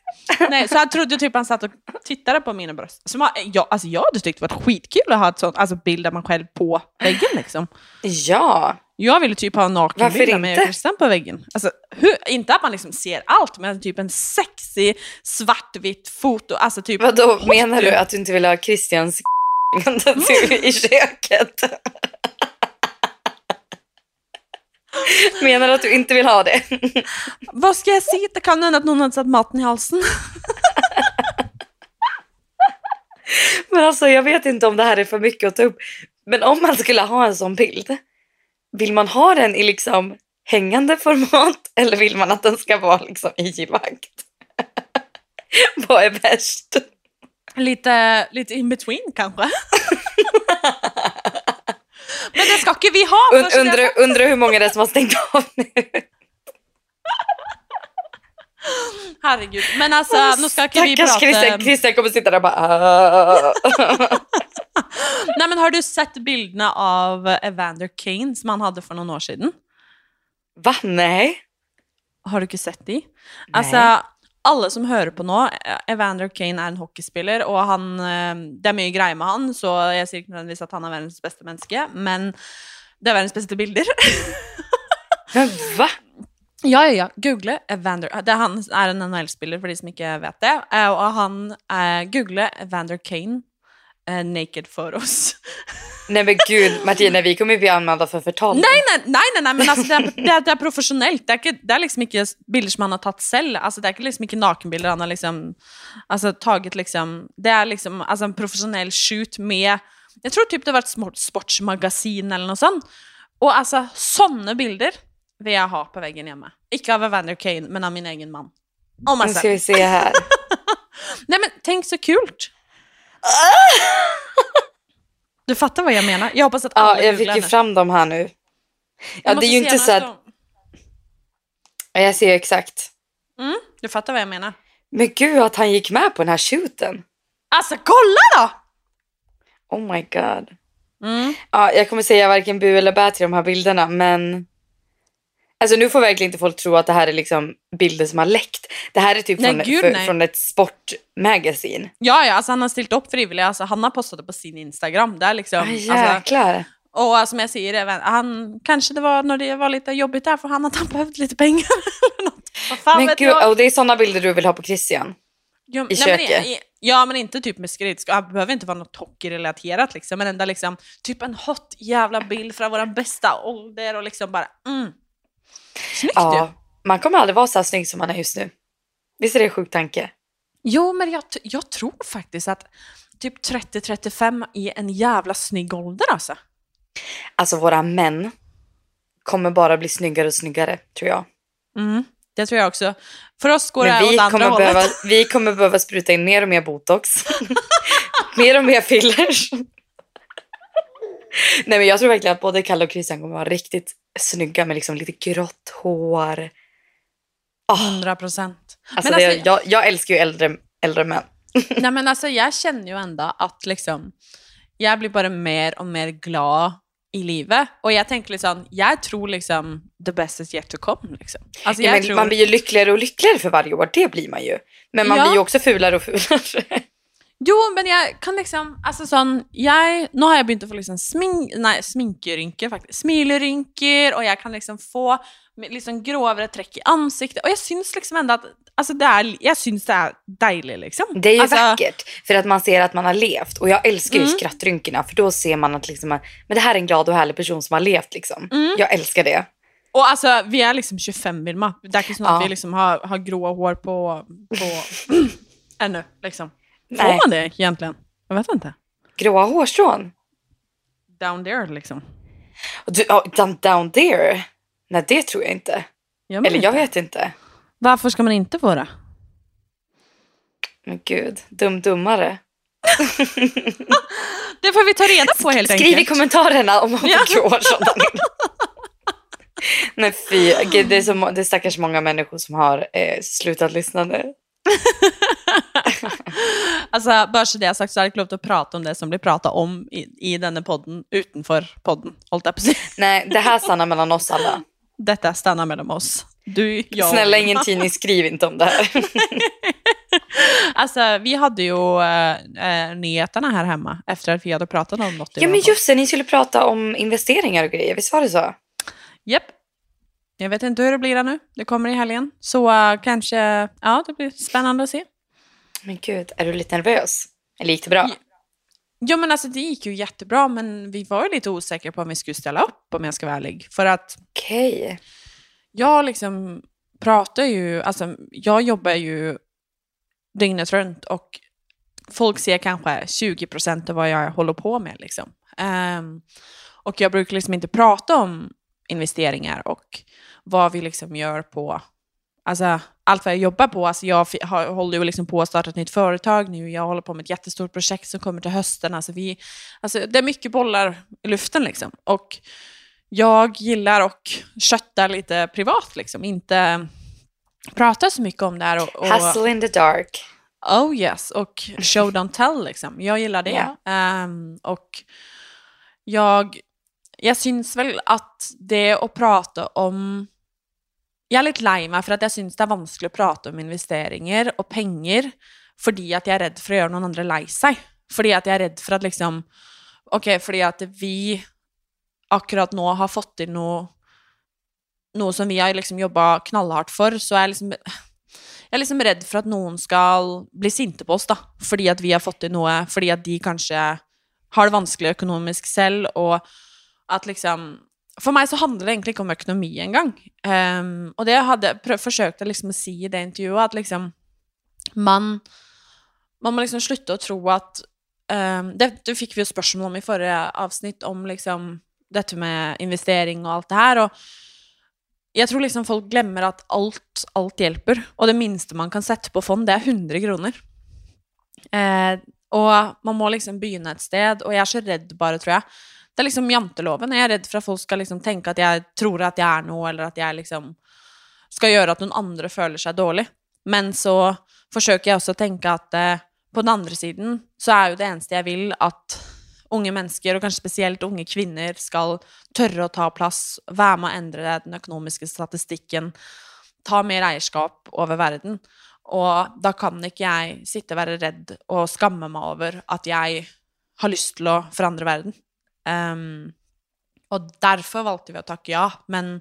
nej, så jag trodde typ han satt och tittade på mina bröst. Som, jag, alltså jag hade tyckt det var skitkul att ha ett sånt, alltså bild av man själv på väggen. Liksom. Ja. Jag ville typ ha en nakenbild inte? Christian på väggen. Alltså, hur, inte att man liksom ser allt, men typ en sexy svartvitt foto. Alltså typ, Vadå, menar du att du inte vill ha Christians i köket? Menar du att du inte vill ha det? Vad ska jag säga? Det kan hända att någon hade satt maten i halsen. Men alltså jag vet inte om det här är för mycket att ta upp. Men om man skulle ha en sån bild, vill man ha den i liksom hängande format eller vill man att den ska vara liksom ilagd? Vad är bäst? Lite, lite in between kanske. Men det ska inte vi ha. Und, undrar, undrar hur många det är som har stängt av nu. Herregud. Men alltså, nu ska inte vi prata... Christian, Christian kommer sitta där och bara... "Ah." Nej, men har du sett bilderna av Evander Kane som han hade för några år sedan? Va? Nej. Har du inte sett de? Altså, alle som hører på nå, eh, Evander Kane er en hockeyspiller, og han, eh, det er mye greier med han, så jeg sier ikke nødvendigvis at han er verdens beste menneske, men det er verdens beste bilder. Men va? ja, ja, ja. Google Evander. Det er han er en NHL-spiller, for de som ikke vet det. Eh, Og han eh, Google Evander Kane eh, naked photos. Nej men gud Martina, vi kommer bli anmälda för förtal. Nei, nei, nei, nei, nei men altså, det, er, det, er, det er profesjonelt. Det ikke, det er liksom ikke bilder som han har tatt selv. Altså, det ikke liksom ikke nakenbilder han har liksom altså, taget liksom Det er liksom altså, en profesjonell shoot med Jeg tror typ det var et smort- sportsmagasin eller noe sånt. Og altså, sånne bilder vil jeg ha på veggen hjemme. Ikke av Evander Kane, men av min egen. Og meg Nu ska vi se här. Nej men tänk så kult! Du fattar vad jag menar? Jag hoppas att alla Ja, jag fick ju fram dem här nu. Ja, det är ju inte så att... Ja, Jag ser exakt. Mm, du fattar vad jag menar. Men gud att han gick med på den här shooten. Alltså kolla då! Oh my god. Mm. Ja, jag kommer säga varken bu eller bä till de här bilderna, men... Alltså nu får verkligen inte folk tro att det här är liksom bilder som har läckt. Det här är typ Nej, från, gud, för, från ett sportmagasin. Ja, ja, alltså han har ställt upp frivilligt. Alltså, han har postat det på sin Instagram. Det är liksom, Ah, alltså, jäklar. och alltså, som jag säger, även- han, kanske det var när det var lite jobbigt där för han att han behövde lite pengar. fan Men gud, jag? och det är sådana bilder du vill ha på Christian. Jo, i nej, men köket. i- Ja, men inte typ med skrid. Det behöver inte vara något hockeyrelaterat liksom, men ändå liksom typ en hot jävla bild från våra bästa ålder och liksom bara mm. Snyggt ju. Ja, man kommer aldrig vara så här snygg som man är just nu. Visst är det en sjuk tanke? Jo, men jag, jag tror faktiskt att typ 30-35 är en jävla snygg ålder alltså. Alltså våra män kommer bara bli snyggare och snyggare, tror jag. Mm. Det tror jag också. För oss går det Men åt vi andra kommer, hållet. behöva, vi kommer behöva spruta in mer och mer botox. mer och mer fillers. Nej men jag tror verkligen att både Kalle och Christian kommer vara riktigt snygga med liksom lite grått hår. 100 procent. Alltså, alltså- jag, jag älskar ju äldre, äldre män. Nej, men alltså, jag känner ju ändå att liksom, jag blir bara mer och mer glad i livet. Och jag tänker liksom, jag tror liksom the best is yet to come. Liksom. Alltså, Ja, tror... Man blir ju lyckligare och lyckligare för varje år, det blir man ju. Men man Ja. blir ju också fulare och fulare. Jo, men jag kan liksom, alltså sånn, jeg, nå har jeg begynt å få liksom smink, nei, sminkerynker, faktisk. Smilerynker, og jeg kan liksom få liksom grovere trekk i ansiktet. Og jeg syns liksom enda at altså det er, jeg syns det er deilig, liksom. Det är ju alltså, vackert för att man ser att man har levt. Och jag älskar ju Mm. skrattrynkorna för då ser man att liksom, men det här är en glad och härlig person som har levt. Liksom. Mm. Jag älskar det. Og altså, vi er liksom 25, Vilma. Det ikke sånn at Ja. vi liksom har, har grå hår på, på ännu, liksom. Får Nej. man det egentligen? Jag vet inte. Gråa hårstrån. Down there, liksom. Du, ja, down, down there? Nej, det tror jag inte. Man Eller jag inte? vet inte. Varför ska man inte få det? Men gud, dum dummare. Det får vi ta reda på helt Skriv enkelt. i kommentarerna om man får Ja. hårstrån. Nej fy, det är, så, det är stackars många människor som har eh, slutat lyssna nu. Altså, bare så det er sagt, så er det ikke lov til å prate om det som blir prata om i, i denne podden utenfor podden. holdt jeg på å si. Nej, det här stannar mellan oss alla. Dette stannar mellom oss. Du, og Snälla ingen tidning, skriv inte om det här. Altså, vi hadde jo eh, eh, nyhetene her hjemme etter at vi hadde pratet om något. Ja men just det, ni skulle prata om investeringar och grejer, visst var det så? Japp. Jag vet inte hur det blir nu. Det kommer i helgen. Så eh, kanske, ja, det blir spännande att se. Men gud, är du lite nervös? Eller gick det bra? Ja. Men alltså det gick ju jättebra, men vi var ju lite osäkra på om vi skulle ställa upp, om jag ska vara ärlig. För att Okej. jag liksom pratar ju, alltså jag jobbar ju dygnet runt och folk ser kanske 20 procent av vad jag håller på med. Liksom. Ehm, och jag brukar liksom inte prata om investeringar och vad vi liksom gör på, alltså allt vad jag jobbar på. Alltså jag har, håller ju liksom på att starta ett nytt företag nu. Jag håller på med ett jättestort projekt som kommer till hösten. Alltså vi, alltså det är mycket bollar i luften liksom. Och jag gillar och kötta lite privat, liksom. inte prata så mycket om det här. Och, och, Hustle in the dark. Oh yes, och show don't tell liksom. Jag gillar det. Ja. Ehm, och jag, jag syns väl at det å prate om Jeg er litt lei meg for at jeg syns det er vanskelig å prate om investeringer og penger fordi at jeg er redd for å gjøre noen andre lei seg. Fordi at jeg er redd for at liksom Ok, fordi at vi akkurat nå har fått til noe noe som vi har liksom jobba knallhardt for, så er jeg liksom jeg er liksom redd for at noen skal bli sinte på oss, da. Fordi at vi har fått til noe, fordi at de kanskje har det vanskelig økonomisk selv, og at liksom For meg så handler det egentlig ikke om økonomi engang. Um, og det hadde jeg prøv, forsøkt å liksom si i det intervjuet, at liksom man Man må liksom slutte å tro at um, det, det fikk vi jo spørsmål om i forrige avsnitt, om liksom dette med investering og alt det her. og jeg tror liksom folk glemmer at alt, alt hjelper, og det minste man kan sette på fond, det er 100 kroner. Uh, og man må liksom begynne et sted, og jeg er så redd bare, tror jeg. Det är liksom janteloven. Jag är rädd för att folk ska liksom tänka att jag tror att jag är något eller att jag liksom ska göra att någon andra känner sig dålig. Men så försöker jag också tänka att eh, på den andra sidan så är ju det enda jag vill att unga människor och kanske speciellt unga kvinnor ska törra att ta plats, vara med och ändra den ekonomiska statistiken? ta mer ägarskap över världen. Och då kan inte jag sitta och vara rädd och skamma mig över att jag har lust att förändra världen. Um, Ehm, og derfor valgte vi å takke ja. Men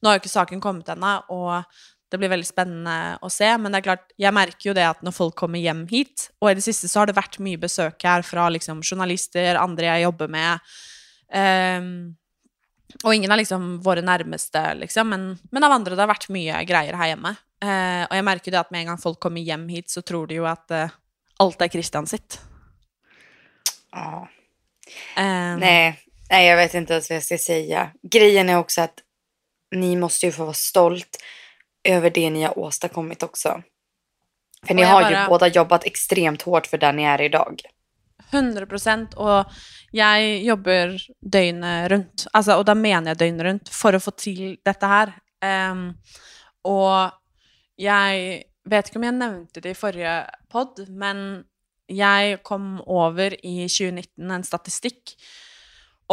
nå har jo ikke saken kommet ennå, og det blir veldig spennende å se. Men det er klart, jeg merker jo det at når folk kommer hjem hit, og i det siste så har det vært mye besøk her fra liksom journalister, andre jeg jobber med, Um, og ingen av liksom våre nærmeste, liksom, men, men av andre det har vært mye greier her hjemme. Uh, og jeg merker det at med en gang folk kommer hjem hit, så tror de jo at uh, alt er Christian sitt. Ja. Ehm, Nej, nej, jag vet inte ens vad jag ska säga. Grejen är också att ni måste ju få vara stolt över det ni har åstadkommit också. För ni Och jag har bara- ju båda jobbat extremt hårt för där ni är idag. 100 og jeg jobber døgnet rundt, altså, og da mener jeg døgnet rundt, for å få til dette her. Em, og jeg vet ikke om jeg nevnte det i forrige pod, men jeg kom over i 2019 en statistikk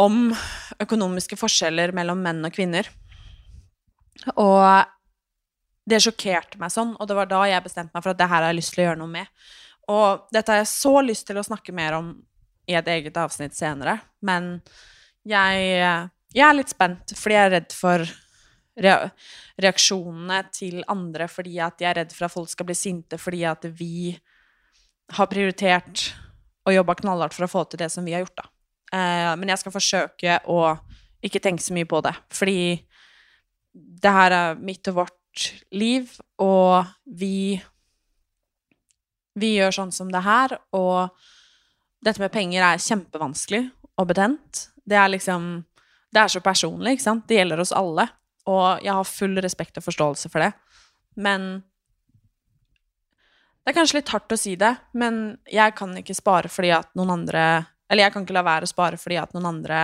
om økonomiske forskjeller mellom menn og kvinner. Og det sjokkerte meg sånn, og det var da jeg bestemte meg for at det her har jeg lyst til å gjøre noe med. Og dette har jeg så lyst til å snakke mer om i et eget avsnitt senere, men jeg, jeg er litt spent, fordi jeg er redd for rea reaksjonene til andre, fordi at jeg er redd for at folk skal bli sinte, fordi at vi har prioriterat att jobba knallhårt för att få till det som vi har gjort, Då. Eh, men jag ska försöka att inte tänka så mycket på det, för det här är mitt och vårt liv, och vi vi gör sånt som det här. Och detta med pengar är jättevanskligt och betänt. Det är liksom Det är så personligt. Det gäller oss alla. Och jag har full respekt och förståelse för det. Men det er kanskje litt hardt å si det, men jeg kan ikke spare fordi at noen andre Eller jeg kan ikke la være å spare fordi at noen andre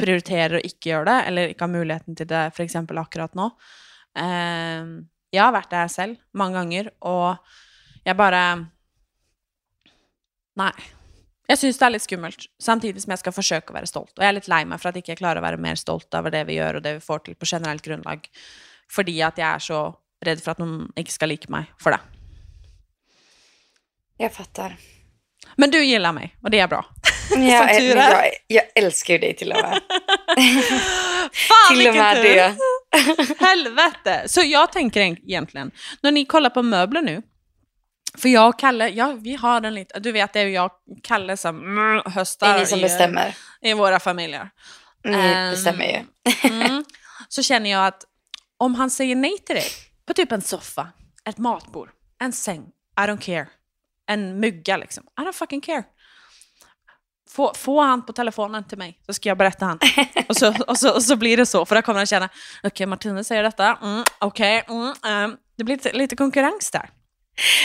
prioriterer å ikke gjøre det, eller ikke har muligheten til det f.eks. akkurat nå. Ehm, jeg har vært der selv mange ganger, og jeg bare Nei. Jeg syns det er litt skummelt, samtidig som jeg skal forsøke å være stolt. Og jeg er litt lei meg for at jeg ikke klarer å være mer stolt over det vi gjør, og det vi får til på generelt grunnlag, fordi at jeg er så redd for at noen ikke skal like meg for det. Jag fattar. Men du gillar mig, och det är bra. Som tur men är. jag, jag älskar ju dig till och med. Fan till och med tur! det. Helvete! Så jag tänker egentligen, när ni kollar på möbler nu, för jag och Kalle, ja, vi har en liten, du vet det är jag och Kalle som mm, Det höstar är ni som i, bestämmer. i våra familjer. Ni Ehm, bestämmer ju. Mm. Så känner jag att om han säger nej till dig på typ en soffa, ett matbord, en säng, I don't care. En mygga liksom, I don't fucking care. Få, få han på telefonen till mig så ska jag berätta han. Och så, och så, och så blir det så, för då kommer han känna, okej Martina säger detta, mm, okej, mm, ehm." det blir lite, lite konkurrens där.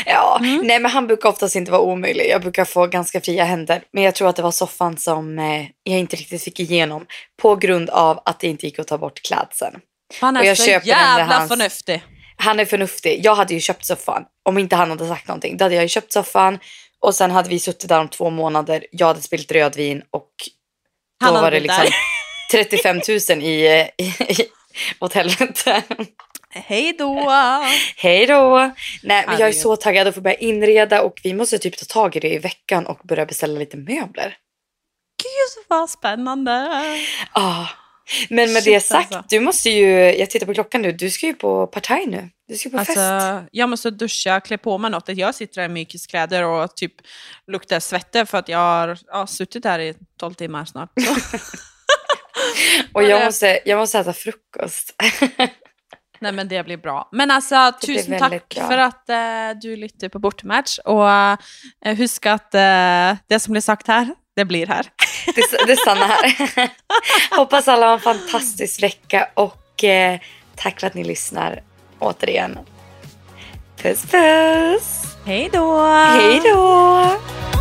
Ja, Mm. nej men han brukar oftast inte vara omöjlig. Jag brukar få ganska fria händer. Men jag tror att det var soffan som eh, jag inte riktigt fick igenom. På grund av att det inte gick att ta bort klädseln. Han är så jävla hans- förnuftig. Han är förnuftig. Jag hade ju köpt soffan. Om inte han hade sagt någonting. Då hade jag ju köpt soffan. Och sen hade vi suttit där om två månader. Jag hade spilt rödvin och då Han var det liksom 35 000 i, i, i åt helvete. Hej då! Hej då! Nej, men jag är så taggad att få börja inreda och vi måste typ ta tag i det i veckan och börja beställa lite möbler. Gud vad spännande! Ah. Men med Shit, det sagt, alltså. du måste ju, jag tittar på klockan nu, du ska ju på partaj nu. Du ska på fest. Alltså, jag måste duscha, klä på mig något. Jag sitter här i mjukiskläder och typ luktar svette för att jag har ja, suttit här i 12 timmar snart. Och jag måste, jag måste äta frukost. Nej men det blir bra. Men alltså tusen tack bra. för att eh, du lyssnade på Bortamatch. Och eh, husk att eh, det som blir sagt här, det blir här. det, det stannar här. Hoppas alla har en fantastisk vecka och eh, tack för att ni lyssnar återigen. Puss puss! Hej då! Hej då!